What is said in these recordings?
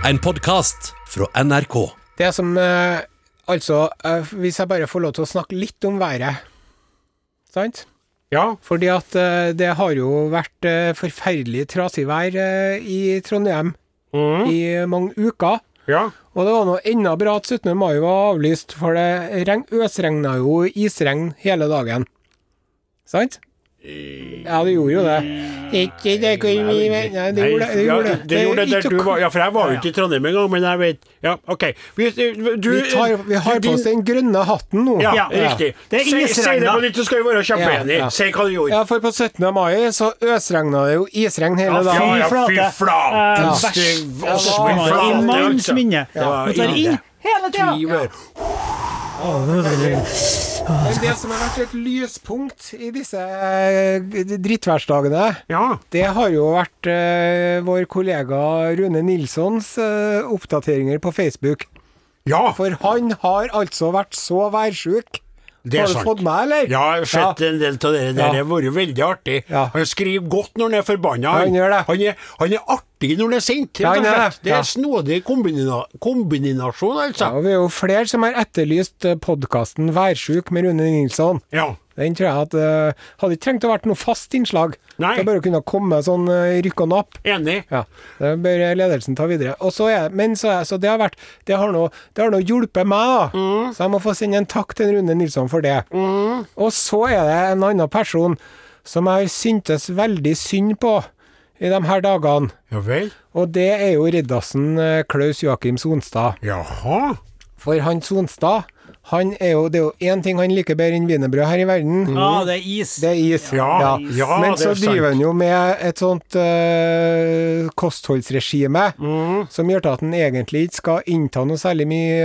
En podkast fra NRK. Det som eh, Altså, eh, hvis jeg bare får lov til å snakke litt om været, sant? Ja. Fordi at eh, det har jo vært eh, forferdelig trasig vær eh, i Trondheim mm. i mange uker. Ja. Og det var nå enda bra at 17. mai var avlyst, for det øsregna jo isregn hele dagen. Sant? Ja, det gjorde jo det. Ikke det kunne vi Nei, det gjorde det. Det ja, gjorde det. det gjorde det der du var Ja, for jeg var jo ikke i Trondheim engang, men jeg vet Ja, OK. Vi, du, Vi, tar, vi har på oss den grønne hatten nå. Ja, Ja. riktig. Det er Si det på nytt, så skal vi være kjempeenige. Ja, ja. Si hva du gjorde. Ja, for på 17. mai så øsregna det jo isregn hele dagen. ja, fy flate. flate. Eh, Vers- vers- vers- Ja, I flate, manns minne. Det var ille. Hele tida. Men det som har vært et lyspunkt i disse eh, drittværsdagene, Ja. det har jo vært eh, vår kollega Rune Nilssons eh, oppdateringer på Facebook. ja. For han har altså vært så værsjuk. Det har du fått med, eller? Ja, jeg har sett en del av det der. Ja. Det har vært veldig artig. Ja. Han skriver godt når han er forbanna. Ja, han gjør det. Han er, han er artig når han er sint. Ja, han er det. Det er Ja. snodig kombina kombinasjon, altså. Ja, og vi er jo flere som har etterlyst podkasten Værsjuk med Rune Nilsson. Ja. Den tror jeg at uh, hadde ikke trengt å vært noe fast innslag. Nei. Det bare kunne komme sånn uh, rykk og napp. Enig. Ja, det bør ledelsen ta videre. Og så er, men så, er, så det har vært Det har nå det har nå hjulpet meg, da. Mm. Så jeg må få sende en takk til Rune Nilsson for det. Og så er det en annen person som jeg har syntes veldig synd på i de her dagene. Ja vel. Og det er jo riddassen eh, Klaus Joakim Sonstad. Jaha. For han Sonstad, han er jo, det er jo én ting han liker bedre enn wienerbrød her i verden. Ja, det er is. Det er is. Ja, ja, Men så er driver han jo med et sånt uh, kostholdsregime Mm. som gjør at han egentlig ikke skal innta noe særlig mye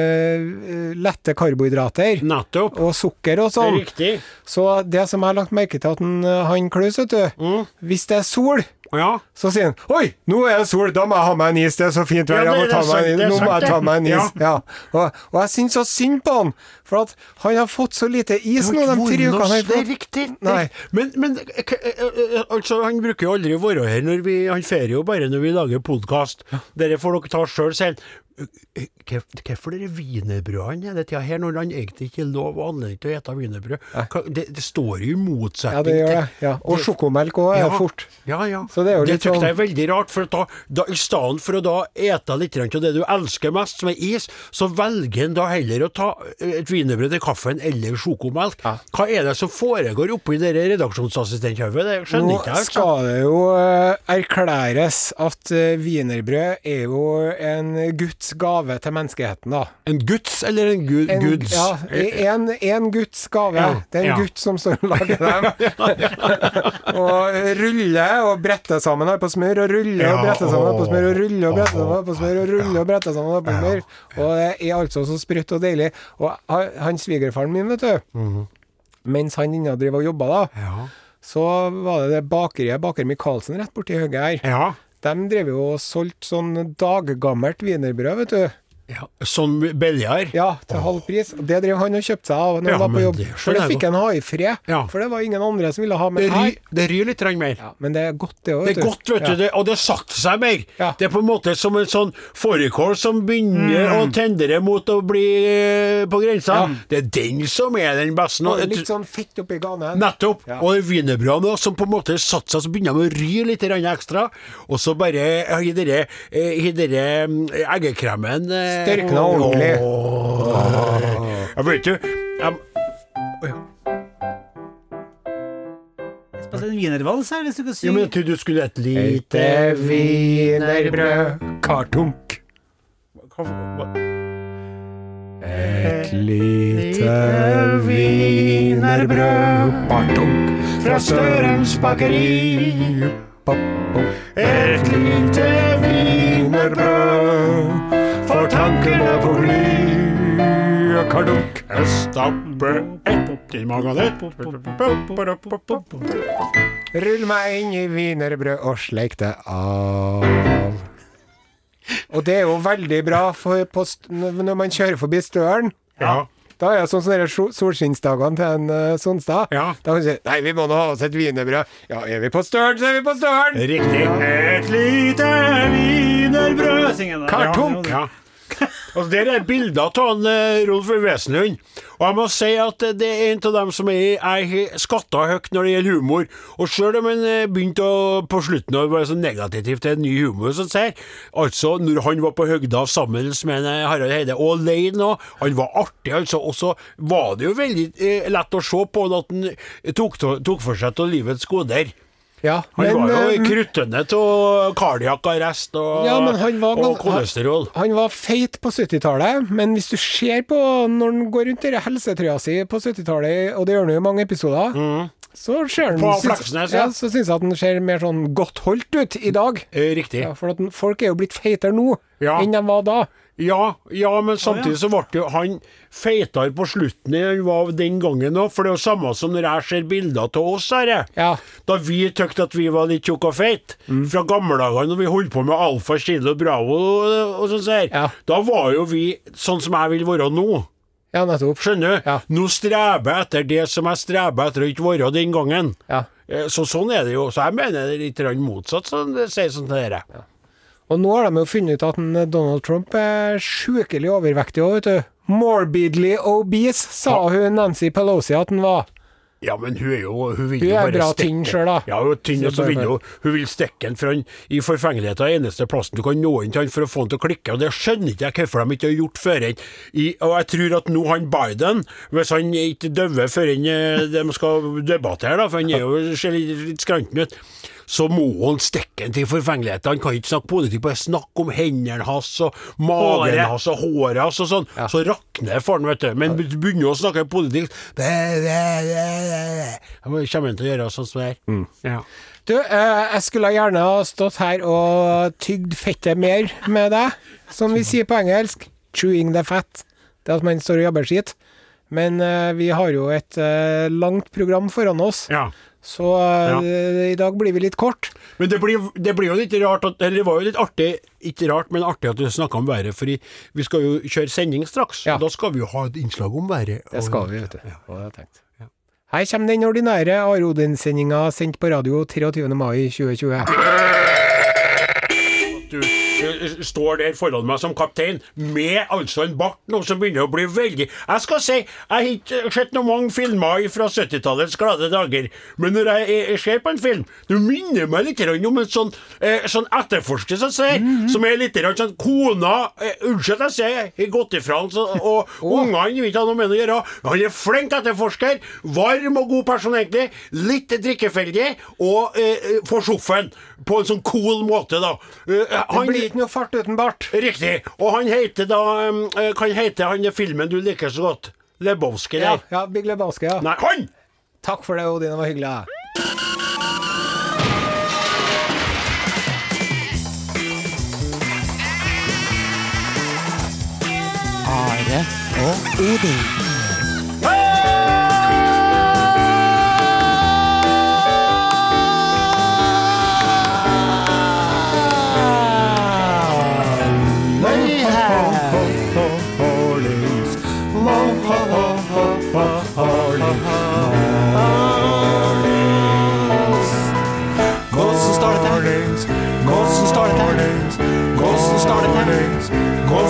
uh, lette karbohydrater. Nettopp. Og sukker og sånn. Riktig. Så det som jeg har lagt merke til at han, han Klaus, vet du Mm. Hvis det er sol, Ja. så sier han 'Oi, nå er det sol, da må jeg ha meg en is, det er så fint vær, Ja, jeg må ta meg en is, nå må jeg ta meg en is'. Ja. Ja. Og, og jeg syns så synd på han, for at han har fått så lite is nå de tre ukene. Det er riktig. Nei. Men, men k- eh, eh, altså, han bruker jo aldri å være her når vi Han feirer jo bare når vi lager podkast. Dere får dere ta sjøl selv. Hvorfor dere wienerbrødene hele tida her, når han egentlig ikke er lov og anledning til å ete wienerbrød? Det, det står jo i motsetning Ja, det gjør det. Ja. Og sjokomelk òg er Ja. fort. Ja, ja. Så det er litt sånn- jeg er veldig rart, for at da, da, i stedet for å da ete litt av det du elsker mest, som er is, så velger en da heller å ta eh, et wienerbrød til kaffen eller sjokomelk. Hva er det som foregår oppi det redaksjonsassistenthauget? Det skjønner ikke jeg. Nå skal det jo eh, erklæres at eh, wienerbrød er jo en Guds gave til menneskeheten, da. En guds eller en gu En, guds? ja, en, en Guds gave. Ja, Det er en ja. gutt som står og lager dem. og ruller og bretter sammen her på smør, og ruller og bretter sammen her på smør, og ruller og bretter sammen her på smør, og ruller og bretter sammen her på smør. Og det er altså så sprøtt og deilig. Og han, svigerfaren min, vet du, mens han inne driver og jobba, da, Ja. så var det det bakeriet, Baker Michaelsen, rett borti høyre her. ja. De drev jo og solgte sånn daggammelt wienerbrød, vet du. Ja. Sånn billigere? Ja, til halv pris. Det drev han og kjøpte seg av når Ja, han var på jobb. det For det fikk han ha i fred. Ja. For det var ingen andre som ville ha Det med ry, her. det ryr litt mer. Ja, men det er godt, det òg, Det er godt, vet du, det, og det satte seg mer. Det er på en måte som en sånn fårikål som begynner å tendere mot å bli eh, på grensa. Mm. Det er den som er den beste. Og litt sånn fett oppi ganen. Nettopp. Og det wienerbrødet som på en måte satte seg, så begynner de å ry litt ekstra. Og så bare i eh, i dere mm, eggekremen eh, Størkna ordentlig. Jeg Ja, vet ikke. Jeg, Spilte en wienervals her, hvis du kan si. Ja, men Jeg trodde du skulle et lite Lite wienerbrød, kartunk. Hva- hva- Et lite wienerbrød, Bartunk. Fra Størens bakeri. Et lite wienerbrød, Kartunk. Jeg stapper ett i magen Rull meg inn i wienerbrød og sleik det av. Og det er jo veldig bra når man kjører forbi Støren. Ja. Da er det sånn som de sol- solskinnsdagene til en uh, Sonstad. Ja. Da kan du si Nei, vi må nå ha oss et wienerbrød. Ja, er vi på Støren, så er vi på Støren! Riktig. Et lite wienerbrød. Synger den. Kartong. Ja. Og Der er bilder av han, eh, Rolf Wesenlund. Og jeg må si at eh, det er en av dem som er, er skatta høyt når det gjelder humor. Og sjøl om han eh, begynte å, på slutten å være så negativ til ny humor, som ser, altså når han var på høgda sammen med en, Harald Heide, og alene òg, han var artig, altså. Og så var det jo veldig eh, lett å se på at han tok, tok for seg av livets goder. Ja, Han men, var jo eh, kruttende av kardiakkarrest og, Ja, var og kolesterol. Han var feit på 70-tallet, men hvis du ser på når han går rundt i helsetrøya si på 70-tallet, og det gjør han jo i mange episoder, så ser han Fleksnes, ja. Så syns jeg at han ser mer sånn godt holdt ut i dag. Eh, Riktig. Ja, for folk er jo blitt feitere nå enn de var da. Ja, ja, men samtidig så ble jo han feitere på slutten enn han var den gangen òg. For det er jo samme som når jeg ser bilder av oss her. Ja. Da vi tykte at vi var litt tjukke og feite, Mm. fra gamle dager når vi holdt på med Alfa, Kilo, Bravo og, og sånn Ja. da var jo vi sånn som jeg vil være nå. Ja, nettopp. Skjønner du? Ja. Nå streber jeg etter det som jeg streber etter å ikke være den gangen. Ja. Eh, Så sånn er det jo. Så jeg mener det er litt motsatt, motsatt, sånn det sier sånn til dere. Og nå har de jo funnet ut at Donald Trump er sjukelig overvektig òg, vet du. Morbidly obese, sa hun Nancy Pelosi at han var. Ja, men hun er jo Hun vil Hun jo er bare bra tynn selv, da. Ja, hun er tynn, og så vil hun Hun vil stikke han, fra han i forfengeligheten av eneste plassen du kan nå inn til han for å få han til å klikke, og det skjønner ikke jeg hvorfor de ikke har gjort før enn Og jeg tror at nå han Biden, hvis han ikke døver før eh, de skal debattere, da, for han er jo ser litt skranten ut så må han stikke til forfengeligheten. Han kan ikke snakke politikk, bare snakke om hendene hans og magen hans og håret hans og sånn. Så rakner faren, vet du. Men begynner å snakke politikk bæ, bæ, bæ. Da kommer han til å gjøre sånn som det her. Ja. Du, eh, jeg skulle gjerne ha stått her og tygd fettet mer med deg, som vi sier på engelsk. Chewing the fat. Det at man står og jobber skitt. Men eh, vi har jo et eh, langt program foran oss, ja. Så ja. i dag blir vi litt kort. Men det blir, det blir jo litt rart at, Eller det var jo litt artig, ikke rart, men artig at du snakka om været. Fordi vi skal jo kjøre sending straks. Ja. Og da skal vi jo ha et innslag om været. Det skal vi, vet du. Og det har jeg tenkt. Her kommer den ordinære Are Odin-sendinga sendt på radio 23. mai 2020. eh, står der foran meg som kaptein med altså en bart nå som begynner å bli veldig Jeg skal si, jeg har ikke sett noen mange filmer fra 70-tallets glade dager, men når jeg, jeg ser på en film, du minner meg litt om en sånn, eh, sånn etterforsker som sier, som er litt sånn Kona eh, Unnskyld jeg sier, har gått ifra han, og og ungene vil ikke ha noe med det å gjøre. Han er flink etterforsker, varm og god person egentlig, litt drikkefeldig, og eh, for sjoffen på en sånn cool måte, da. Han, Det blir ikke noe fart uten bart. Riktig. Og han heter da um, eh, Kan hete han i filmen du liker så godt? Lebowski Ja, ja Big Lebowski, ja. Nei, han! Takk for det, Odin. Det var hyggelig. ja. Are og Odin.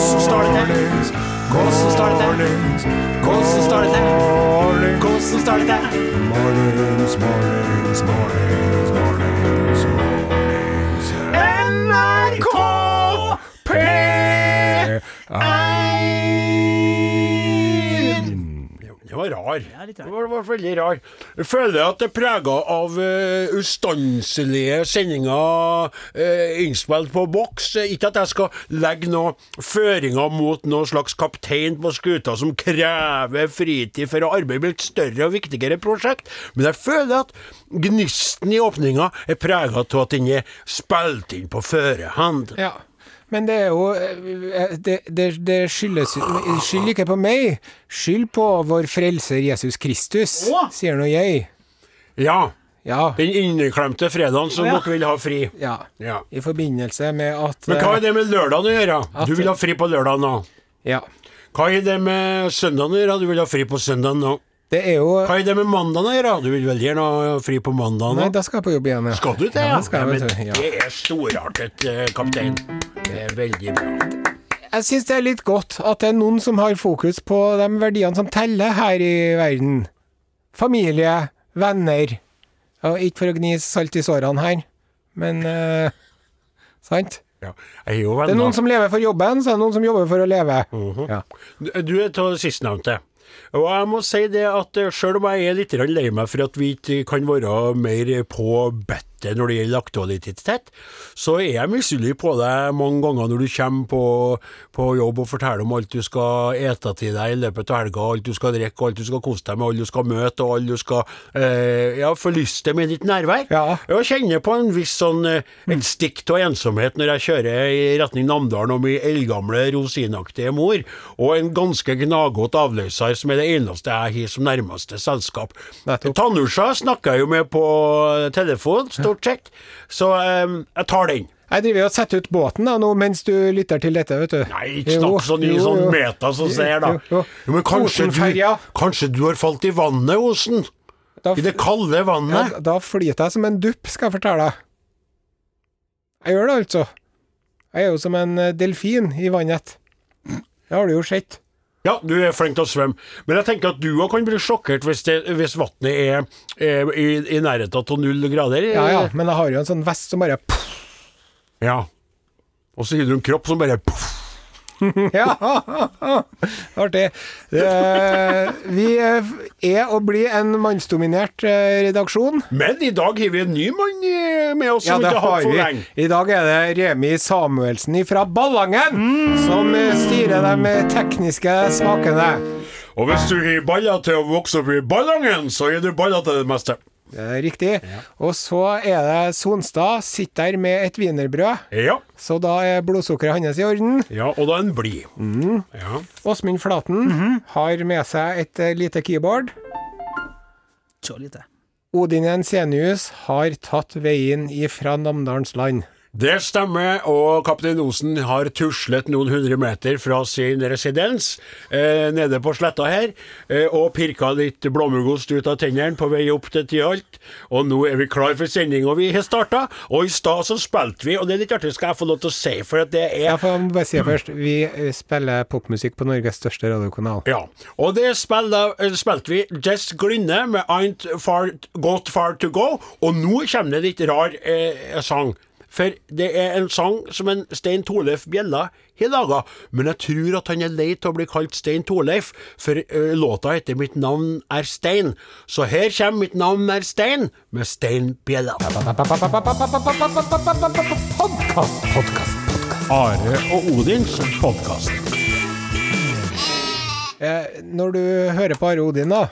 Hvordan står det til? Hvordan står det? Hvordan står det? Hvordan står det til? NRK Rar. litt rar. Det var, veldig rar. Jeg føler at det er prega av uh, ustanselige sendinger uh, innspilt på boks. Eh, Ikke at jeg skal legge noen føringer mot noen slags kaptein på skuta som krever fritid for å arbeide med et større og viktigere prosjekt, men jeg føler at gnisten i åpninga er prega av at den er spilt inn på førehånd. Ja. Men det er jo eh, Det, det, det skyldes Skyld ikke på meg. Skyld på vår frelser Jesus Kristus, sier nå jeg. Ja. Ja. Den inneklemte fredagen som ja. dere vil ha fri. ja. Ja. I forbindelse med at Men hva eh, er det med lørdagen å gjøre? At- Du vil ha fri på lørdagen nå. Ja. Hva er det med søndagen å gjøre? Du vil ha fri på søndagen nå. Det er jo Hva er det med mandagen å gjøre? Du vil vel gjerne ha fri på mandagen Nei, da skal jeg på jobb igjen, ja. Skal du det, Ja, det skal jeg, ja, men. Det er storartet, eh, kaptein. Det er veldig bra. Jeg syns det er litt godt at det er noen som har fokus på de verdiene som teller her i verden. Familie, venner. Og ikke for å gni salt i sårene her, men uh, Sant? Ja. Er Det er noen som lever for jobben, så er det noen som jobber for å leve. ja. Du er av sistnevnte. Og jeg må si det at sjøl selv om jeg er litt lei meg for at vi ikke kan være mer på bettet når det gjelder aktualitetstett, så er jeg misunnelig på deg mange ganger når du kommer på, på jobb og forteller om alt du skal ete til deg i løpet av helga, alt du skal drikke, alt du skal kose deg med, alle du skal møte, og alle du skal eh, ja, forlyste med ditt nærvær. Ja. Jeg kjenner på en viss sånn eh, et stikk av ensomhet når jeg kjører i retning Namdalen og min eldgamle rosinaktige mor, og en ganske gnagete avløser som er det eneste jeg har som nærmeste selskap. Nettopp. Snakker jeg jo med på telefon, stort sett, så eh, jeg tar den. Jeg driver og setter ut båten da, nå mens du lytter til dette, vet du. Nei, ikke snakk sånn i sånn meta som ser, da. Jo, jo. Men kanskje du, kanskje du har falt i vannet, Osen? Da, I det kalde ja, vannet? da flyter jeg som en dupp, skal jeg fortelle deg. Jeg gjør det altså. Jeg er jo som en eh, delfin i vannet. Det har du jo sett. Ja, du er flink til å svømme, men jeg tenker at du òg kan bli sjokkert hvis, det, hvis vannet er, er i, i nærheten av null grader. Ja ja, men jeg har jo en sånn vest som bare Ja. Og så har du en kropp som bare puff. Ja! Artig. Eh, vi er og blir en mannsdominert eh, redaksjon. Men i dag har vi en ny mann eh, med oss Ja, som det ikke har hatt for vi. lenge. I dag er det Remi Samuelsen fra Ballangen som eh, styrer de eh, tekniske smakene. Og hvis du har baller til å vokse opp i Ballangen, så gir du baller til det meste. Det er riktig. Og så er det Sonstad sitter der med et wienerbrød, Ja. så da er blodsukkeret hans i orden. ja, og da er han blid. Mm. Ja. Åsmund Flaten har med seg et eh, lite keyboard. Så lite. Odin Jensenius har tatt veien ifra Namdalens land. Det stemmer, og kaptein Osen har tuslet noen hundre meter fra sin residens eh, nede på sletta her, eh, og pirka litt blåmuggost ut av tennene på vei opp til Tyholt. Og nå er vi klar for sending, og vi har starta. Og i stad så spilte vi, og det er litt artig, skal jeg få lov til å si, for at det er Jeg får bare si det først, vi eh, spiller popmusikk på Norges største radiokanal. Ja, og det spilte, spilte vi Jess Glynne med Ain't far, Got Far To Go, og nå kommer det litt rar eh, sang. For det er en sang som en Stein Torleif Bjella har laga, men jeg tror at han er lei til å bli kalt Stein Torleif, for eh, låta heter 'Mitt navn er Stein'. Så her kommer 'Mitt navn er Stein' med Stein Bjella. Podkast, podkast, podkast. Are og Odins podkast. Eh, når du hører på Are Odin, da,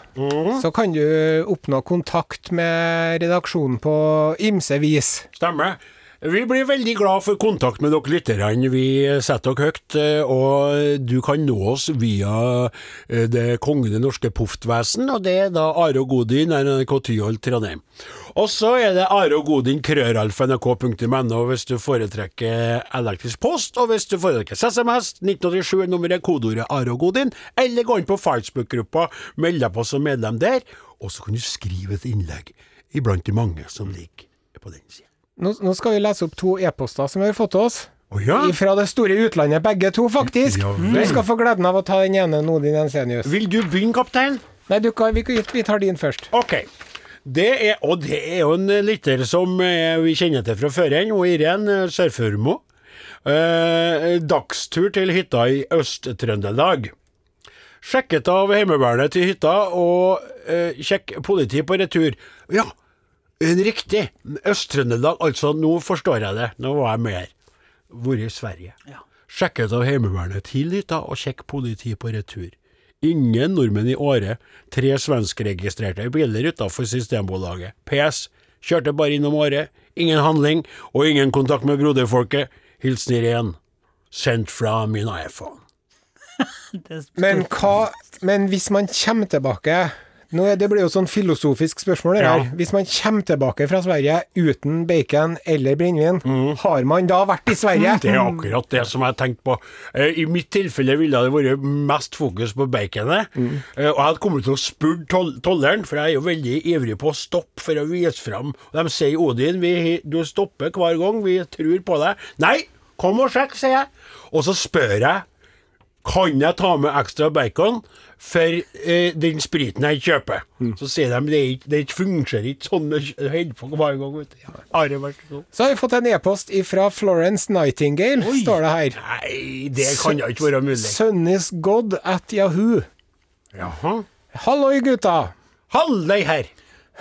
så kan du oppnå kontakt med redaksjonen på ymse vis. Stemmer. Vi blir veldig glad for kontakt med dere lytterne. Vi setter dere høyt, eh, og du kan nå oss via eh, Det kongelige norske poftvesen, og det er da Are og Godin, NRK Tyholt, Trondheim. Og så er det Are og Godin, krøralf.nrk.no hvis du foretrekker elektrisk post, og hvis du foretrekker SMS, 1987 nummeret kodeordet Are og Godin, eller gå inn på Facebook-gruppa, meld deg på som medlem der, og så kan du skrive et innlegg iblant de mange som ligger på den siden. Nå, nå skal vi lese opp to e-poster som vi har fått til oss. Oh, ja? Fra det store utlandet, begge to, faktisk. Ja. Du skal få gleden av å ta den ene, nå, din Ensenius. Vil du begynne, kaptein? Nei, du kan, vi, vi tar din først. Ok. Det er, og det er jo en lytter som eh, vi kjenner til fra før igjen, Irén eh, Sørførmo. Eh, dagstur til hytta i Øst-Trøndelag. Sjekket av Heimevernet til hytta, og eh, sjekk politi på retur. Ja, riktig. Øst-Trøndelag, altså, nå forstår jeg det. Nå var jeg med her. Vært i Sverige. Sjekket av Heimevernet til da, og sjekk politi på retur. Ingen nordmenn i Åre. Tre svenskregistrerte biler utafor Systembolaget. PS. Kjørte bare innom Åre. Ingen handling, og ingen kontakt med broderfolket. Hilsen Irén. Sendt fra min iPhone. Men hva Men hvis man kommer tilbake Nå, det blir jo sånn filosofisk spørsmål det Ja. her. Hvis man kommer tilbake fra Sverige uten bacon eller brennevin, har man da vært i Sverige? Mm. Det er akkurat det som jeg tenkte på. Eh, I mitt tilfelle ville det vært mest fokus på baconet. Eh, Og jeg hadde kommet til å spørre toll tolleren, for jeg er jo veldig ivrig på å stoppe for å vise fram. De sier Odin, vi, du stopper hver gang, vi tror på deg. Nei, kom og sjekk, sier jeg. Og så spør jeg kan jeg ta med ekstra bacon for eh, den spriten jeg kjøper. Så sier de at det, ikke- fungerer ikke sånn med hver gang. vet du. Are, vær så god. Så har vi fått en e-post fra Florence Nightingale, står det her. Nei, det kan da ikke være mulig. Sunnisgod at Yahoo. Jaha. Halloi, gutta. Halløy her!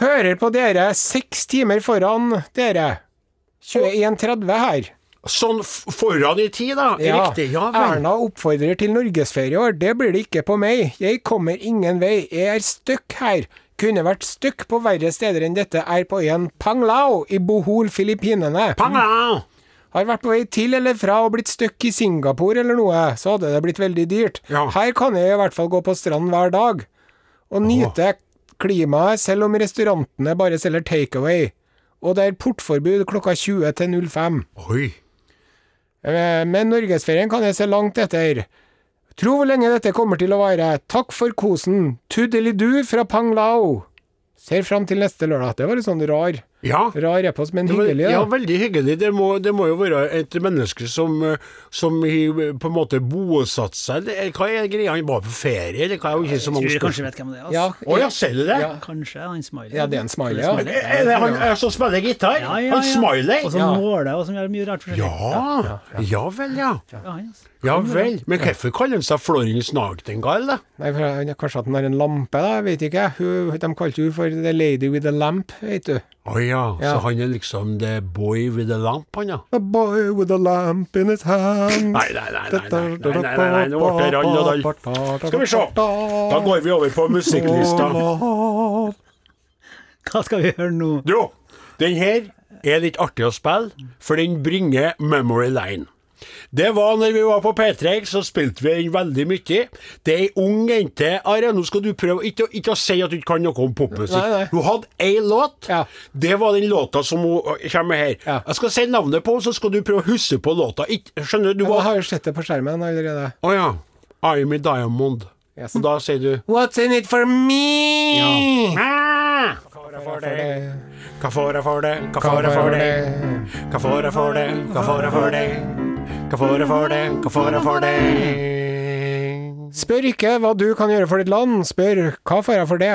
Hører på dere seks timer foran dere. 21.30 her. Sånn foran i tid, da. Riktig. Ja vel. Erna oppfordrer til norgesferie i år. Det blir det ikke på meg. Jeg kommer ingen vei. Jeg er stuck her. Kunne vært stuck på verre steder enn dette er på øyen Panglao i Bohol, Filippinene. Panglao! Har vært på vei til eller fra og blitt stuck i Singapore eller noe, så hadde det blitt veldig dyrt. Ja. Her kan jeg i hvert fall gå på stranden hver dag. Og nyte klimaet, selv om restaurantene bare selger takeaway. Og det er portforbud klokka 20 til 05. Oi. Eh, Men norgesferien kan jeg se langt etter. Tro hvor lenge dette kommer til å vare. Takk for kosen. Tudelidu fra Panglao. Ser fram til neste lørdag. Det var litt sånn rar, Ja. rar e-post, men hyggelig, Ja, ja veldig hyggelig. Det må, det må jo være et menneske som, som på en måte bosatte seg eller Hva er greia? Han var på ferie, eller hva er ikke så Jeg tror jeg kanskje vet hvem det er. Ja, Altså. Å ja, ser du det? Ja. Kanskje han Smiley. Ja, det er en smiley, ja. Er det han som spiller gitar? Ja, ja, Han ja. Smiley? Og som Ja. nåler, og som gjør mye rart forskjellig. Ja. ja vel, ja. Ja, han, altså. Ja vel. Men hvorfor kaller han seg Florence Nightingale, da? Kanskje at han har en lampe, da? Jeg vet ikke. De kalte hun for The Lady with a Lamp, vet du. Å oh, ja. ja. Så han er liksom the boy with a lamp, han ja? A boy with a lamp in his hand. Nei, nei, nei. nei, nei, nei, nei, nei, Nå ble det rall og dall. Skal vi se. Da går vi over på musikklista. Hva skal vi gjøre nå? Jo, den her er litt artig å spille, for den bringer Memory Line. Det var når vi var på P3, så spilte vi den veldig mye. Det er ei ung jente Are, nå skal du prøve ikke, ikke å si at du ikke kan noe om popmusikk. Hun hadde ei låt. Ja. Det var den låta som hun øh, kommer her. Ja. Jeg skal si navnet på henne, så skal du prøve å huske på låta. Ikke, skjønner du? Jeg har jo sett det på skjermen allerede. Å ja. I'm a Diamond. Yes. Og da sier du What's in it for me? Ah! Hva får jeg for det? Hva får jeg for det? Hva får jeg for det? Hva får jeg for det? Hva får jeg for det? Hva får jeg for det? Spør ikke hva du kan gjøre for ditt land, spør hva får jeg for det?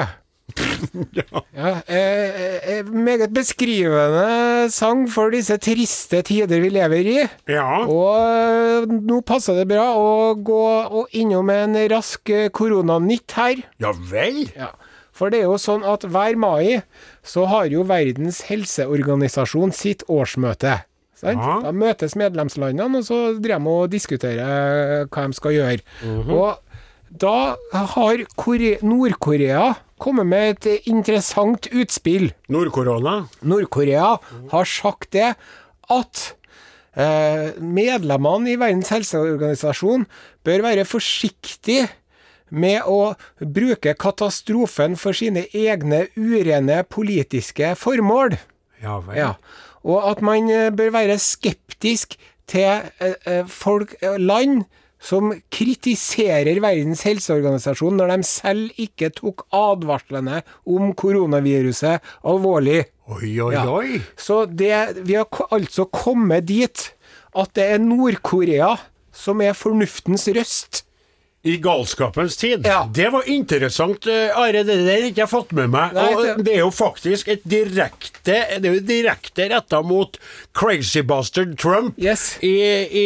ja, eh, eh, meget beskrivende sang for disse triste tider vi lever i. Ja. Og eh, nå passer det bra å gå og innom en rask eh, koronanytt her. Ja vel? Ja. For det er jo sånn at hver mai så har jo Verdens helseorganisasjon sitt årsmøte. Ja. Da møtes medlemslandene, og så driver de og diskuterer hva de skal gjøre. Og da har Kore Nord-Korea kommet med et interessant utspill. Nordkorona? Nord-Korea har sagt det at eh, medlemmene i Verdens helseorganisasjon bør være forsiktige med å bruke katastrofen for sine egne urene politiske formål. Ja vel. Ja. Og at man eh, bør være skeptisk til eh, eh, folk, land, som kritiserer Verdens helseorganisasjon når de selv ikke tok advarslene om koronaviruset alvorlig. Oi, oi, Ja. oi. Så det, vi har altså kommet dit at det er Nord-Korea som er fornuftens røst. I galskapens tid. Ja. Det var interessant, eh, Are. Det der har ikke jeg fått med meg. Nei, og det- er jo faktisk et direkte Det er jo direkte retta mot crazy bastard Trump Yes. i, i,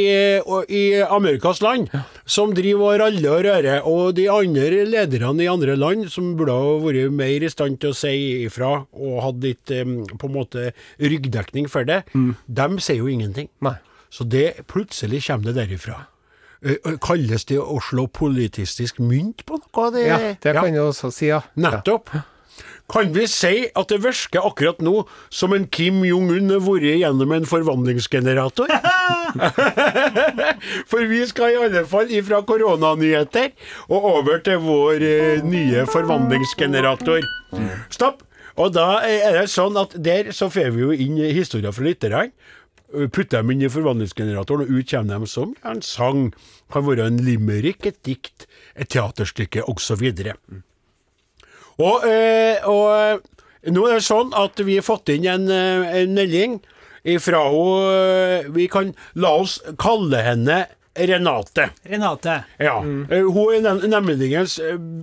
i Amerikas land, som driver og raller og rører. Og de andre lederne i andre land, som burde ha vært mer i stand til å si ifra og hatt litt eh, på en måte ryggdekning for det, de sier jo ingenting. Nei. Så det plutselig kommer det derifra. Eh, eh, Kalles det å slå politistisk mynt på noe? Det, Ja, det kan du også si, ja. Nettopp. Kan vi si at det virker akkurat nå som en Kim Jong-un har vært gjennom en forvandlingsgenerator? For vi skal i alle fall ifra koronanyheter og over til vår eh, nye forvandlingsgenerator. Stopp! Og da er det sånn at der så får vi jo inn historier fra lytterne. Putter dem inn i forvandlingsgeneratoren, og ut kommer de som en sang. Kan være en limerick, et dikt, et teaterstykke osv. Og, eh, og eh, nå er det sånn at vi har fått inn en, en melding ifra henne Vi kan la oss kalle henne Renate. Renate. Ja. Mm. Hun er nemlig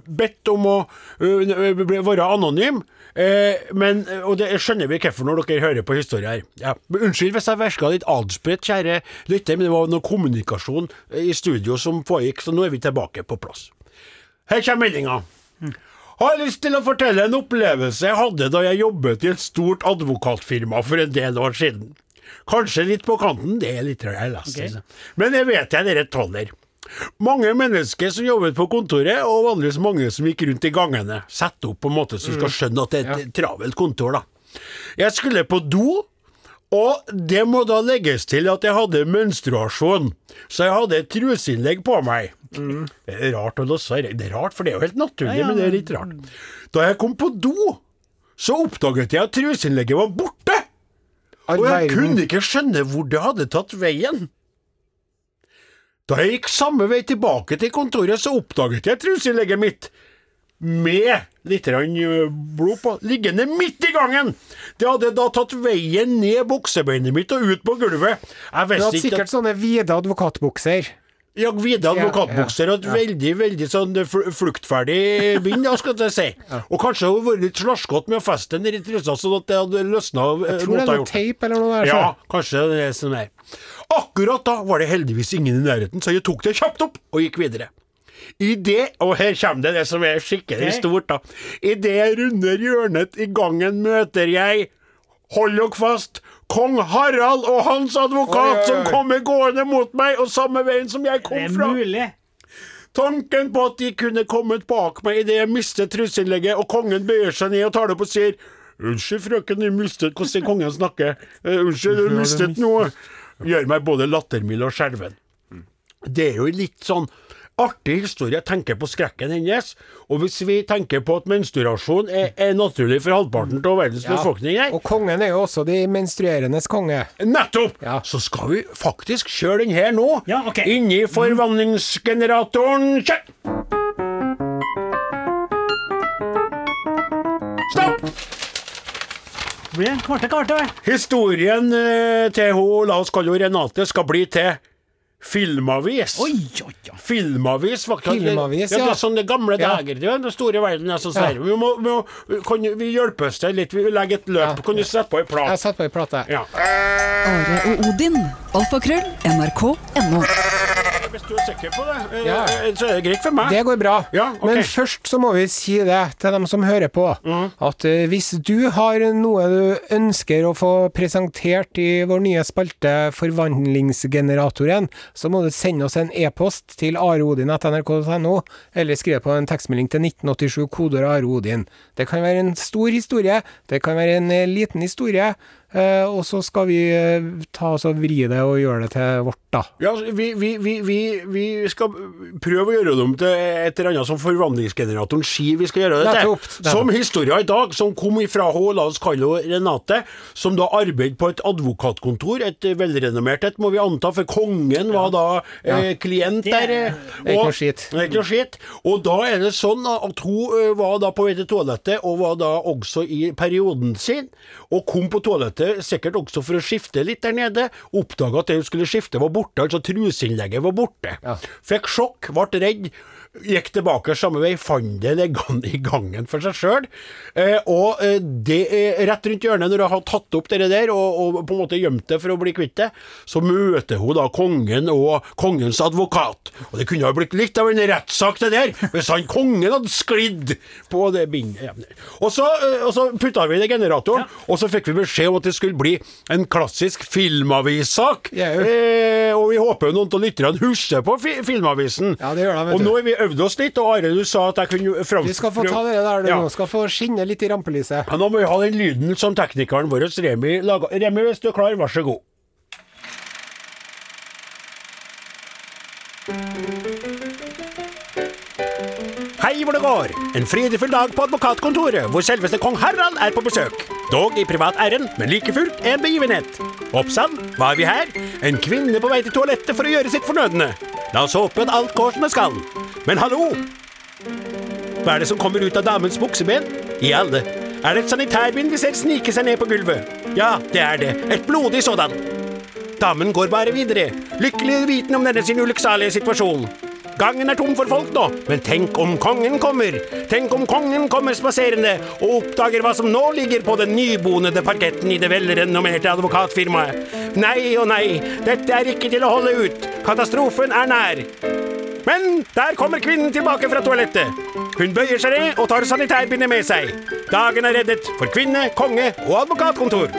bedt om å være anonym. Eh, men, og det skjønner vi hvorfor når dere hører på historien her. Ja. Unnskyld hvis jeg virka litt adspredt, kjære lytter, men det var noe kommunikasjon i studio som foregikk, så nå er vi tilbake på plass. Her kommer meldinga. Har lyst til å fortelle en opplevelse jeg hadde da jeg jobbet i et stort advokatfirma for en del år siden. Kanskje litt på kanten, det er litt jeg leste. Ok. altså. Men jeg vet jeg dere tåler. Mange mennesker som jobbet på kontoret, og vanligvis mange som gikk rundt i gangene. Sett opp på en måte så du skal skjønne at det er et travelt kontor, da. Jeg skulle på do, og det må da legges til at jeg hadde menstruasjon, så jeg hadde et truseinnlegg på meg. Det er rart å låse Det er rart, for det er jo helt naturlig, Ja, ja. men det er litt rart. Da jeg kom på do, så oppdaget jeg at truseinnlegget var borte! All Og jeg verden. kunne ikke skjønne hvor det hadde tatt veien. Da jeg gikk samme vei tilbake til kontoret, så oppdaget jeg truselegget mitt. Med litt blod på, liggende midt i gangen! Det hadde da tatt veien ned buksebeinet mitt og ut på gulvet. Jeg Du hadde sikkert at... sånne vide advokatbukser. Ja, hvite advokatbukser og et veldig veldig sånn fluktferdig bind, skal jeg si. Og kanskje hun vært litt slaskete med å feste den i trusa, sånn at det hadde løsna. Jeg tror det er noe teip eller noe der. Ja, kanskje det er sånn der. Akkurat da var det heldigvis ingen i nærheten, så jeg tok det kjapt opp og gikk videre. I det, og her kommer det det som er skikkelig stort, da. Idet jeg runder hjørnet i gangen, møter jeg Hold dere fast! Kong Harald og hans advokat Oi, oi, oi. som kommer gående mot meg, og samme veien som jeg kom fra. Det er mulig. Tanken på at de kunne kommet bak meg idet jeg mistet trusselinnlegget, og kongen bøyer seg ned og tar det opp og sier Unnskyld, frøken, du mistet Hvordan kongen snakker? «Eh, unnskyld, du mistet noe. Gjør meg både lattermild og skjelven. Det er jo litt sånn artig historie. Jeg tenker på skrekken hennes. Og hvis vi tenker på at menstruasjon er, er naturlig for halvparten av verdens Ja. befolkning her, Og kongen er jo også de menstruerendes konge. Nettopp! Ja. Så skal vi faktisk kjøre den her nå. Ja, okay. Inn i forvandlingsgeneratoren. Kjør! Stopp! Blir det kvarte, kvarte. Historien eh, til hun, la oss kalle henne Renate, skal bli til filmavis. Oi, oi, oi. Filmavis. Filmavis, ja. Det er sånne gamle Ja. dager. Det er den store verden Altså, ja. Vi må, vi må, kan vi hjelpes til litt? Vi legger et løp. Ja. Kan du sette på ei Jeg setter på ei plate. Ja. Are og Odin. Alfakrøll. NRK.no. Hvis du er sikker på det, eh, Ja. eh, så er det greit for meg. Det går bra. Ja, ok. Men først så må vi si det til dem som hører på, Mm. at eh, hvis du har noe du ønsker å få presentert i vår nye spalte Forvandlingsgeneratoren, så må du sende oss en e-post til areodin.nrk.no, eller skrive på en tekstmelding til 1987 kodeord areodin. Det kan være en stor historie, det kan være en eh, liten historie, og så skal vi eh, ta oss og vri det og gjøre det til vårt, da. Ja, altså, vi, vi, vi, vi, vi skal prøve å gjøre det om til et eller annet som forvandlingsgeneratoren sier vi skal gjøre det til. Som historia i dag, som kom ifra henne, la oss kalle henne Renate, som da arbeidet på et advokatkontor, et eh, velrenommert et, må vi anta, for kongen var da eh, klient der. er- eh, Det er ikke og- noe skit. Det er ikke noe skitt. Og da er det sånn at hun eh, var da på vei til toalettet, og var da også i perioden sin, og kom på toalettet sikkert også for å skifte litt der nede. Oppdaga at det hun skulle skifte var borte, altså truseinnlegget var borte. Ja. Fikk sjokk, ble redd. Gikk tilbake samme vei, fant det liggende i gangen for seg sjøl. Eh, og eh, det er rett rundt hjørnet, når hun har tatt opp det der og, og på en måte gjemt det for å bli kvitt det, så møter hun da kongen og kongens advokat. Og det kunne ha blitt litt av en rettssak, det der, hvis han kongen hadde sklidd på det bindet. Ja. Og så, eh, og så putta vi det i generatoren, og så fikk vi beskjed om at det skulle bli en klassisk filmavissak. Ja, eh, og vi håper jo noen av lytterne husker på fi Filmavisen. Ja, det gjør de, vet Og nå er vi prøvde oss litt, og Are, du sa at jeg kunne fram... Du skal få ta det der du ja. Skal få skinne litt i rampelyset. Ja, nå må vi ha den lyden som teknikeren vår Remi laga. Remi, hvis du er klar, vær så god. Hei hvor det går! En fredfull dag på advokatkontoret, hvor selveste kong Harald er på besøk. Dog i privat ærend, men like fullt en begivenhet. Oppsann, er vi her? En kvinne på vei til toalettet for å gjøre sitt fornødne. La oss håpe at alt går som det skal. Men hallo! Hva er det som kommer ut av damens bukseben? I alle. Er det et sanitærbind vi ser snike seg ned på gulvet? Ja, det er det. Et blodig sådan. Damen går bare videre, lykkelig vitende om denne sin ulykksalige situasjon. Gangen er tom for folk nå, men tenk om kongen kommer. Tenk om kongen kommer spaserende og oppdager hva som nå ligger på den nybonede parketten i det velrenommerte advokatfirmaet. Nei og nei, dette er ikke til å holde ut. Katastrofen er nær. Men der kommer kvinnen tilbake fra toalettet. Hun bøyer seg ned og tar sanitærbindet med seg. Dagen er reddet for kvinne, konge og advokatkontor.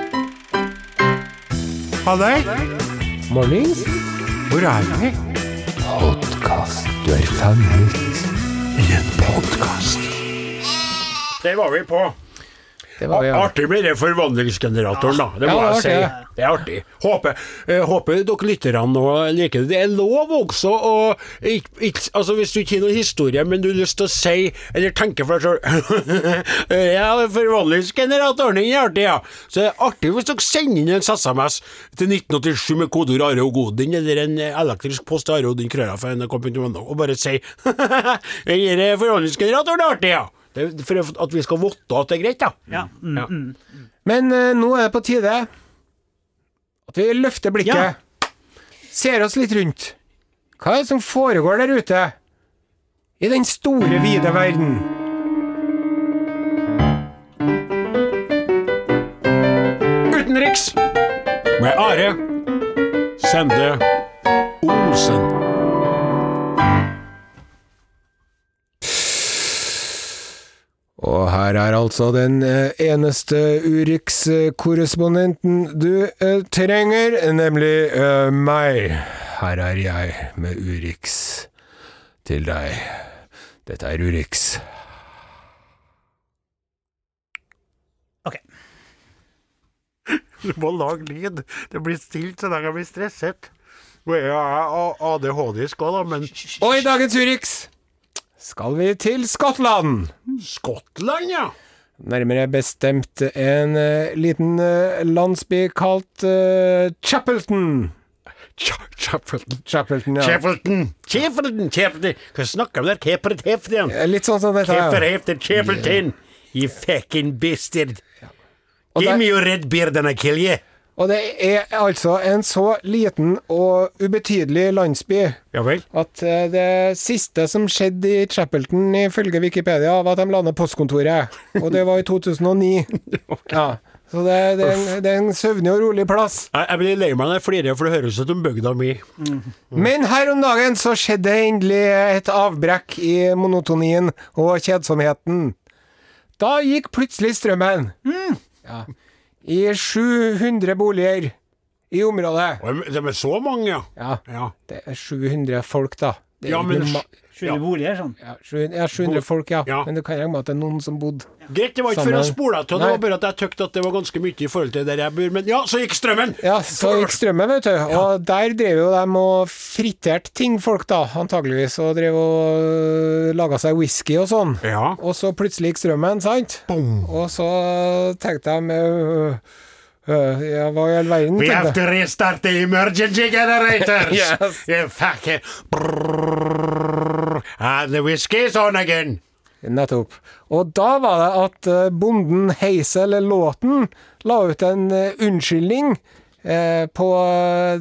Halløy, Mornings. hvor er vi? Podkast. Du er fanget i en podkast. Det var vi på. Det var det, ja. Artig med det forvandlingsgeneratoren, da. Det må jeg si. Det er artig. Håper, eh, håper dere lytterne liker det. Det er lov også å Altså Hvis du ikke har noen historie, men du har lyst til å si, eller tenke for deg sjøl Ja, forvandlingsgeneratoren den er artig, ja. Så det er artig hvis dere sender inn en SMS til 1987 med kodeord Are og Godin, eller en elektrisk post Are Odin krølla fra nrk.no, og bare si Den forvandlingsgeneratoren er artig, ja. Det for at vi skal vite at det er greit, da. Ja. Mm, Ja. mm. Men uh, nå er det på tide at vi løfter blikket. Ja. Ser oss litt rundt. Hva er det som foregår der ute? I den store, vide verden. Utenriks med Are Sende Osen. Og her er altså den eh, eneste Urix-korrespondenten du eh, trenger, nemlig eh, meg. Her er jeg med Urix til deg. Dette er Urix. Ok. Du må lage lyd. Det blir stilt så lenge jeg blir stresset. Jeg er ADHD-isk òg, da, men Og i dagens Urix skal vi til Skottland. Skottland, ja. Nærmere bestemt en uh, liten uh, landsby kalt uh, Chapelton. Ch- Chapelton. Chapelton, ja. Chapelton. Chapelton. Chapelton. Hva snakker du der? Keperet heft, Eh, Litt sånn som dette. ja. Keper heften. Chapelton. You fucking bastard. Ja. Give der- me your red beard and I kill you. Og det er altså en så liten og ubetydelig landsby Ja at eh, det siste som skjedde i Chapelton, ifølge Wikipedia, var at de la ned postkontoret. Og det var i 2009. Ja. Så det, det, er en, det er en søvnig og rolig plass. Jeg, jeg blir lei meg når jeg flirer, for det høres ut som bygda mi. Men her om dagen så skjedde endelig et avbrekk i monotonien og kjedsomheten. Da gikk plutselig strømmen. Ja. I 700 boliger i området. Det er så mange, ja. Ja, ja. det er 700 folk, da. Det er Ja, men ikke ma- Skjønner Ja. boliger, sånn. ja, 700, ja, 700 folk, ja. Ja. Men du kan regne med at det er noen som bodde Greit, det var ikke for å spole av, det var bare at jeg tykte at det var ganske mye i forhold til der jeg bor. Men ja, så gikk strømmen! Ja, så gikk strømmen, vet du. Og der drev jo de og friterte ting, folk da, antageligvis, og drev og øh, laga seg whisky og sånn. Ja. Og så plutselig gikk strømmen, sant? Boom. Og så tenkte de øh, øh, Ja, hva i all verden? We have to restart the emergency generators! Yes. Yeah, fuck it. Brrrr. And the whisky's on again! Nettopp. Og da var det at øh, bonden Heisel Låten la ut en øh, unnskyldning eh, på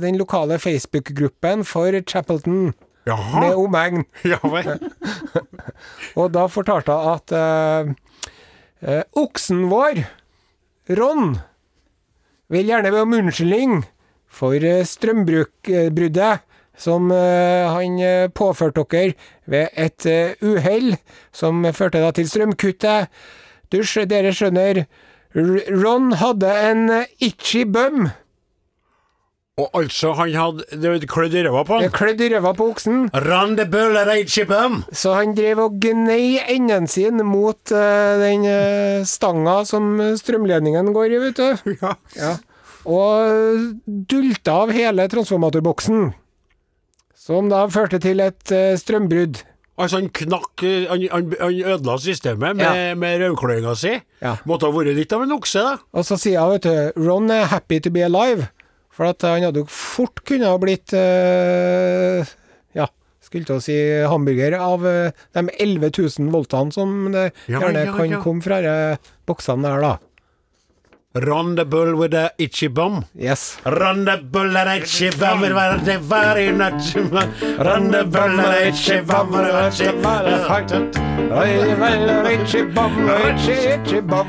den lokale Facebook-gruppen for Chapelton med omegn. Ja vel. Og da fortalte hun at eh, eh, oksen vår, Ron, vil gjerne be om unnskyldning for eh, strømbruddet som eh, han eh, påførte dere ved et eh, uhell som førte da til strømkuttet. Dusj, dere skjønner, Ron hadde en itchy bum, Og altså, han hadde det klødd i røva på han. klødd i ræva på oksen. Så han drev og gnei enden sin mot uh, den uh, stanga som strømledningen går i, vet du. Ja. Ja. Og dulta av hele transformatorboksen. Som da førte til et uh, strømbrudd. Altså, han knakk eh, Han, han, han ødela systemet med, Ja. med rødkløynga si. Ja. Måtte ha vært litt av en okse, da. Og så sier hun, vet du, Ron er happy to be alive. For at han hadde jo fort kunne ha blitt uh, Ja, skulle til å si hamburger av uh, de 11 000 voltene som det Ja, gjerne kan komme fra de boksene der, da. Run the bull with a itchy bum. Yes. Run the bull with a itchy bum. bull with a itchy bum.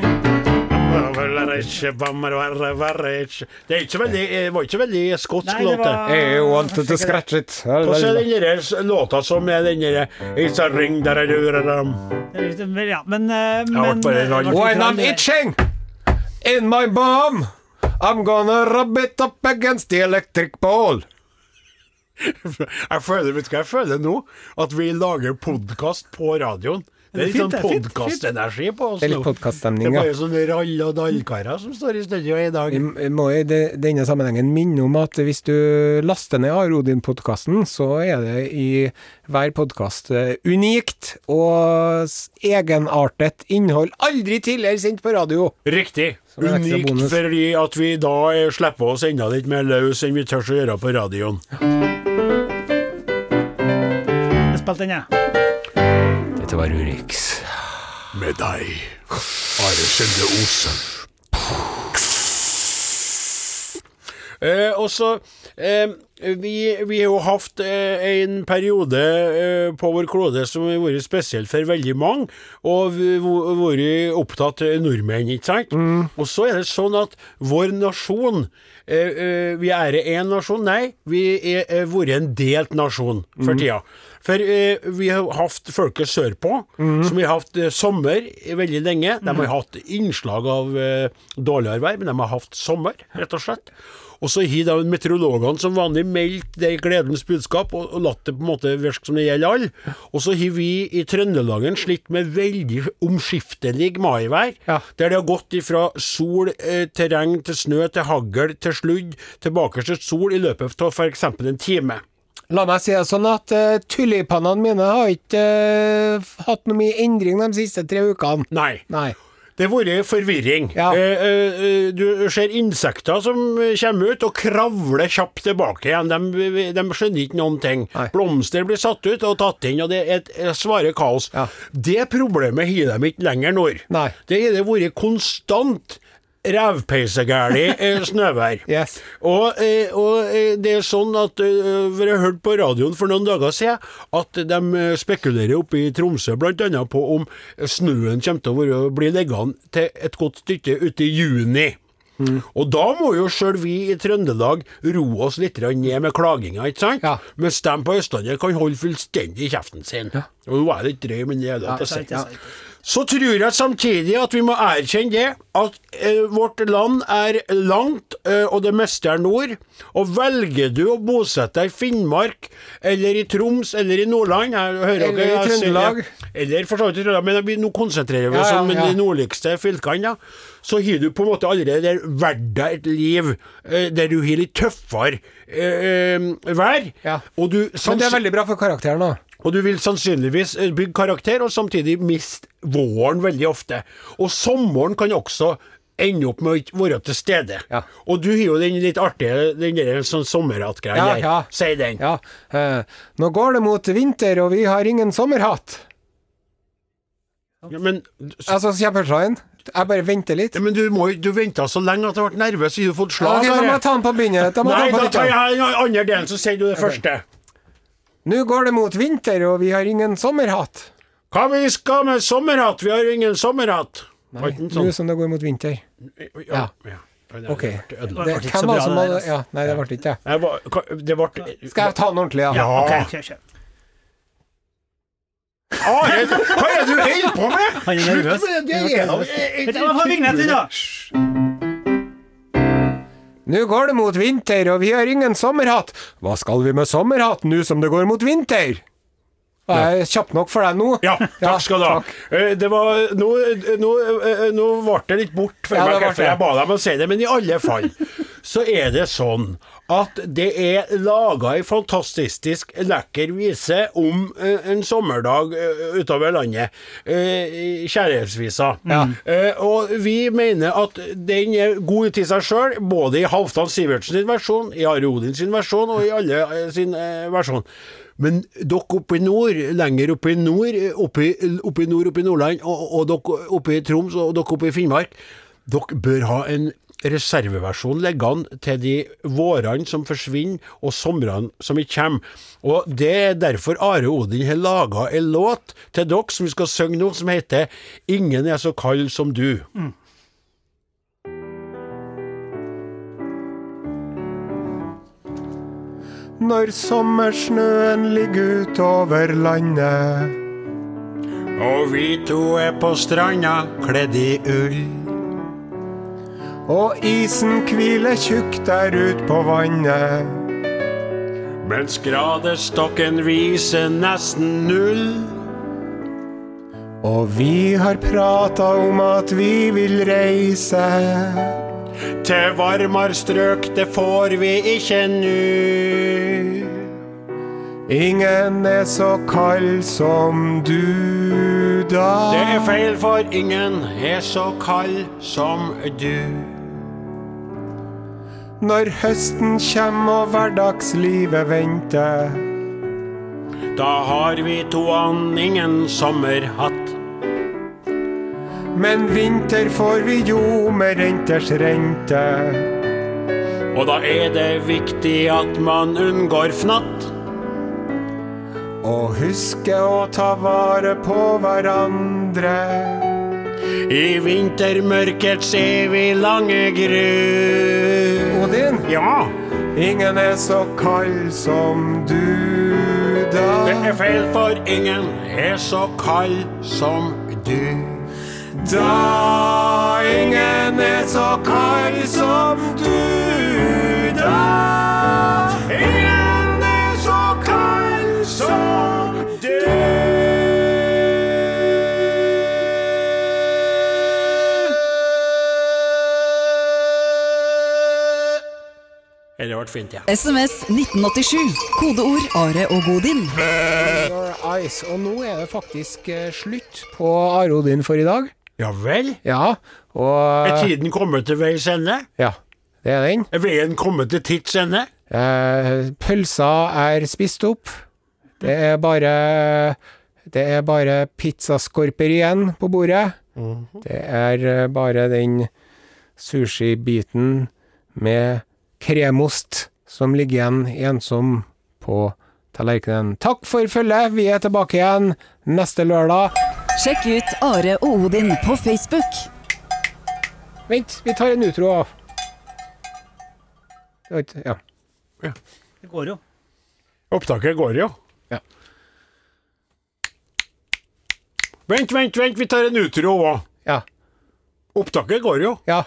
Itchy bum, it was the very itchy- Det er ikke veldig, det var ikke veldig skotsk låt, det. var I wanted to scratch it. Hvordan er den derre låta som er den derre It's a ring that I do Ja, men, eh, men Why eh, det. itching in my bomb, I'm gonna rub it up against the electric pole. Jeg føler, vet du hva jeg føler nå? At vi lager podkast på radioen. Det er litt fint, sånn er podkastenergi på oss Det er litt nå. ja. Det er bare sånne rall- og dallkarer som står i studio i dag. Vi må i denne sammenhengen minne om at hvis du laster ned Arodin-podkasten, så er det i hver podkast unikt og egenartet innhold aldri tidligere sendt på radio. Riktig. Unikt fordi at vi da eh, slipper oss enda litt mer løs enn vi tør å gjøre på radioen. Jeg spilte den, jeg. Dette var Urix. Med deg, Are Skjelde Osen. Eh, og så eh, vi, vi har jo hatt eh, en periode eh, på vår klode som har vært spesiell for veldig mange, og vært opptatt av nordmenn, ikke sant? Og så er det sånn at vår nasjon eh, eh, Vi er én nasjon? Nei, vi er eh, vært en delt nasjon for tida. For eh, vi har hatt folket sørpå, som vi har hatt eh, sommer veldig lenge. De har hatt innslag av eh, dårligere vær, men de har hatt sommer, rett og slett. Og så har da meteorologene som vanlig meldt det gledens budskap, og, og latt det på en måte virke som det gjelder alle. Og så har vi i Trøndelagen slitt med veldig omskiftelig maivær, Ja. der det har gått ifra sol eh, til regn til snø til hagl til sludd, tilbake til sol i løpet av f.eks. en time. La meg si det sånn at uh, tulipanene mine har ikke uh, hatt noe mye endring de siste tre ukene. Nei. Nei. Det har vært forvirring. Ja. Eh, eh, eh, du ser insekter som eh, kommer ut og kravler kjapt tilbake igjen. De, de skjønner ikke noen ting. Nei. Blomster blir satt ut og tatt inn, og det er et eh, svare kaos. Ja. Det problemet har de ikke lenger nå. Nei. Det har det vært konstant rævpeisegæli eh, snøvær. Yes. Og, eh, og eh, det er sånn at jeg har hørt på radioen for noen dager siden at de spekulerer oppe i Tromsø bl.a. på om snøen kommer til å være, bli liggende til et godt stykke ute i juni. Og da må jo sjøl vi i Trøndelag roe oss litt ned med klaginga, ikke sant? Ja. Mens de på Østlandet kan holde fullstendig kjeften sin. Og nå er det ikke drøy, men det er lov å si. Så tror jeg samtidig at vi må erkjenne det, at eh, vårt land er langt, eh, og det meste er nord. Og velger du å bosette deg i Finnmark, eller i Troms, eller i Nordland jeg hører Eller dere, i Trøndelag. Eller for så vidt i Trøndelag, men vi, nå konsentrerer vi oss Ja, ja, om ja. de nordligste fylkene. Ja. Så har du på en måte allerede valgt deg et liv eh, der du har litt tøffere eh, eh, vær. Ja. Og du, Men det er veldig bra for karakteren, da. Og du vil sannsynligvis eh, bygge karakter, og samtidig miste våren veldig ofte. Og sommeren kan også ende opp med å ikke være til stede. Ja. Og du har jo den litt artige den der sånn sommerhattgreia Ja, der. ja. Si den. Ja. Uh, nå går det mot vinter, og vi har ingen sommerhatt. Ja, men, så, Altså, kjempetrain. Jeg bare venter litt. ja, men du, må, du venta så lenge at jeg ble nervøs, så har du fått Ja, okay, da må jeg ta den på begynnelsen. Nei, da tar jeg den andre delen, så sier du det første. Nå går det mot vinter, og vi har ingen sommerhatt. Hva vi skal med sommerhatt? Vi har jo ingen sommerhatt. Nei, nå sånn? som det går mot vinter. Ja. ja. Ok. Det ble. Det, ikke så bra, det der, hadde. Ja, nei, det ble ikke det. Var- Det Skal jeg ta den ordentlig, ja? Ja. Ok, kjør, kjør. Are, hva er det du holder på med? Han er nervøs. Slutt med det, det er da- Nå går det mot vinter, og vi har ingen sommerhatt. Hva skal vi med sommerhatt nå som det går mot vinter? Jeg kjapp nok for deg nå? Ja, takk skal du ha. Eh, Det var Nå, nå, eh, nå ble det litt bort for Ja, meg det. jeg ba deg om å si det, men i alle fall. Så er det sånn at det er laga ei fantastisk lekker vise om eh, en sommerdag eh, utover landet. Eh, Kjærlighetsvisa. Ja. og vi mener at den er god til seg sjøl, både i Halvdan Sivertsen sin versjon, i Are Odin sin versjon og i alle sin versjon. Men dere oppe i nord, lenger oppe i nord, i, oppe i nord, oppe i Nordland, og, og dere oppe i Troms og dere oppe i Finnmark, dere bør ha en reserveversjon an til de vårene som forsvinner, og somrene som ikke kommer. Og det er derfor Are Odin har laga en låt til dere som vi skal synge nå, som heter 'Ingen er så kald som du'. Når sommersnøen ligger utover landet. Og vi to er på stranda, kledd i ull. Og isen hviler tjukt der ut på vannet. Mens gradestokken viser nesten null. Og vi har prata om at vi vil reise. Til varmere strøk, det får vi ikke nu. Ingen er så kald som du da. Det er feil, for ingen er så kald som du. Når høsten kjem og hverdagslivet venter. Da har vi toan ingen sommerhatt. Men vinter får vi jo med renters rente. Og da er det viktig at man unngår fnatt. Og huske å ta vare på hverandre. I vintermørket ser vi lange gru. Odin, Ja, ingen er så kald som du det er feil, for ingen er så kald som du. Da ingen er så kald som du da. Ingen er så kald som du. Det ble fint, ja. SMS 1987. Kodeord Are og Godin. Your eyes. Og nå er det faktisk eh, slutt på Are Odin for i dag. Ja vel? Ja, og Er tiden kommet til veis ende? Ja, det er den. Er veien kommet til tids ende? Eh, pølsa er spist opp. Det er bare Det er bare pizzaskorper igjen på bordet. Det er eh, bare den sushibiten med kremost som ligger igjen ensom på tallerkenen. Takk for følget. Vi er tilbake igjen neste lørdag. Sjekk ut Are og Odin på Facebook. Vent, vi tar en utro av. Ja. Ja. Det går jo. Opptaket går jo. Ja. Vent, vent, vent, vi tar en utro òg. Ja. Opptaket går jo. ja.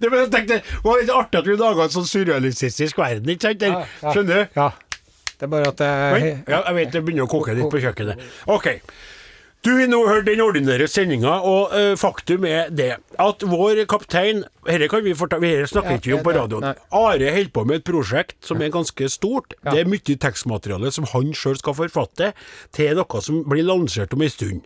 Det, jeg tenkte, det var litt artig at vi laga en sånn surrealistisk verden, ikke sant? Ja, ja. Skjønner du? ja. Det er bare at jeg ja, jeg vet det begynner å koke litt på kjøkkenet. Ok. Du har nå hørt den ordinære sendinga, og eh, faktum er det at vår kaptein Dette kan vi fortelle, vi snakker Ja, ikke vi om på radioen. Are holder på med et prosjekt som er ganske stort. Ja. Det er mye tekstmateriale som han sjøl skal forfatte til noe som blir lansert om en stund.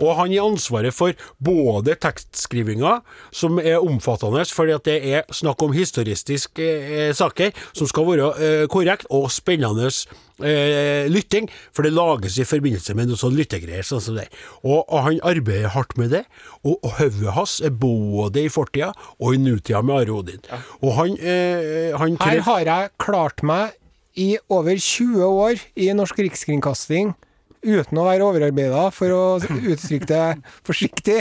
Og han gir ansvaret for både tekstskrivinga, som er omfattende fordi at det er snakk om historistiske eh, saker som skal være eh, korrekt og spennende eh, lytting, for det lages i forbindelse med noe sånn lyttegreier. sånn som det. Og, og han arbeider hardt med det, og, og hodet hans er både i fortida og i nutida med Are Odin. Og han, eh, han Her har jeg klart meg i over 20 år i Norsk Rikskringkasting uten å være overarbeida, for å uttrykke det forsiktig.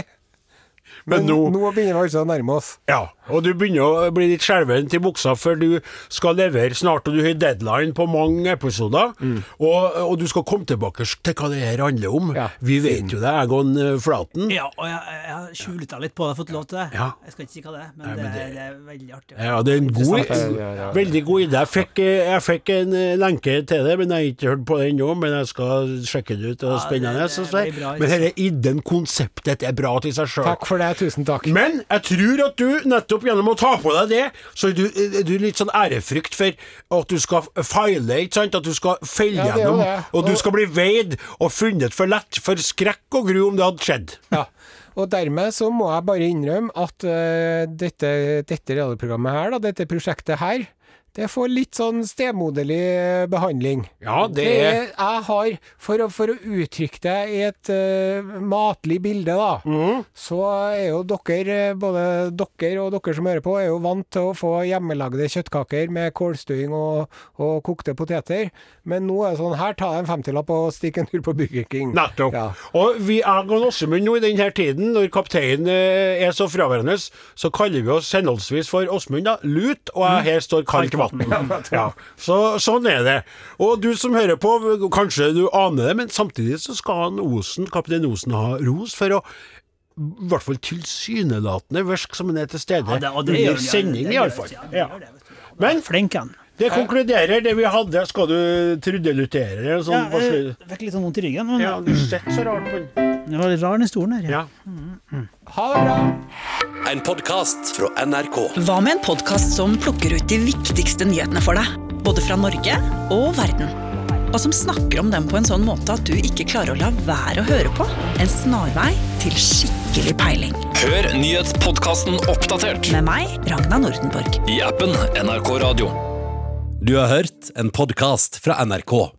Men nå nå begynner vi altså å nærme oss. Ja, og du begynner å bli litt skjelven til buksa, for du skal levere snart, og du har deadline på mange episoder. Og, og du skal komme tilbake til hva det her handler om. Ja, Vi vet jo det, Egon eh, Flaten. Ja, og jeg, jeg har deg litt på det, fått lov til det. Ja. Jeg skal ikke si hva det er, men, Nei, men det, det- det er veldig artig. Ja, det er en god, Interessant. Ja, ja, ja. veldig god idé. Jeg fikk, eh, jeg fikk en eh, lenke til det, men jeg har ikke hørt på det ennå. Men jeg skal sjekke det ut. Og Ja, spennende. det- det synes bra, Men dette ideen, konseptet, er bra til seg sjøl. Takk for det, tusen takk. Men jeg tror at du nettopp nettopp gjennom å ta på deg det, så er du, er du litt sånn ærefrykt for at du skal feile, ikke sant? At du skal felle Ja, gjennom, og du skal bli veid og funnet for lett, for skrekk og gru om det hadde skjedd. Ja. Og dermed så må jeg bare innrømme at uh, dette, dette radioprogrammet her, da, dette prosjektet her, det får litt sånn stemoderlig behandling. Ja, det er Jeg har, for å, for å uttrykke det i et uh, matlig bilde, da, mm. så er jo dere, eh, både dere og dere som hører på, er jo vant til å få hjemmelagde kjøttkaker med kålstuing og, og kokte poteter. Men nå er det sånn, her ta jeg en femtilapp og stikk en tur på Burger King. Nettopp. Ja. Og vi er Åsemund nå i denne tiden, når kapteinen eh, er så fraværende, så kaller vi oss henholdsvis for Åsmund da, lut, og jeg her står kaldt vann. Ja. Så, sånn er det. Og du som hører på, kanskje du aner det, men samtidig så skal han Osen, kaptein Osen ha ros for å i hvert fall tilsynelatende virke som han er til stede Ja, det, og det under den, sending, gjør iallfall. ja, gjør. Men Flink han. det konkluderer det vi hadde. Skal du trudelutere Sånn, Ja, jeg fikk litt sånn vondt i ryggen, men ja, du sitter så rart på den. Det var litt rar den stolen her. Ja. Ha det bra! En podkast fra NRK. Hva med en podkast som plukker ut de viktigste nyhetene for deg? Både fra Norge og verden. Og som snakker om dem på en sånn måte at du ikke klarer å la være å høre på. En snarvei til skikkelig peiling. Hør nyhetspodkasten Oppdatert Med meg, Ragna Nordenborg. i appen NRK Radio. Du har hørt en podkast fra NRK.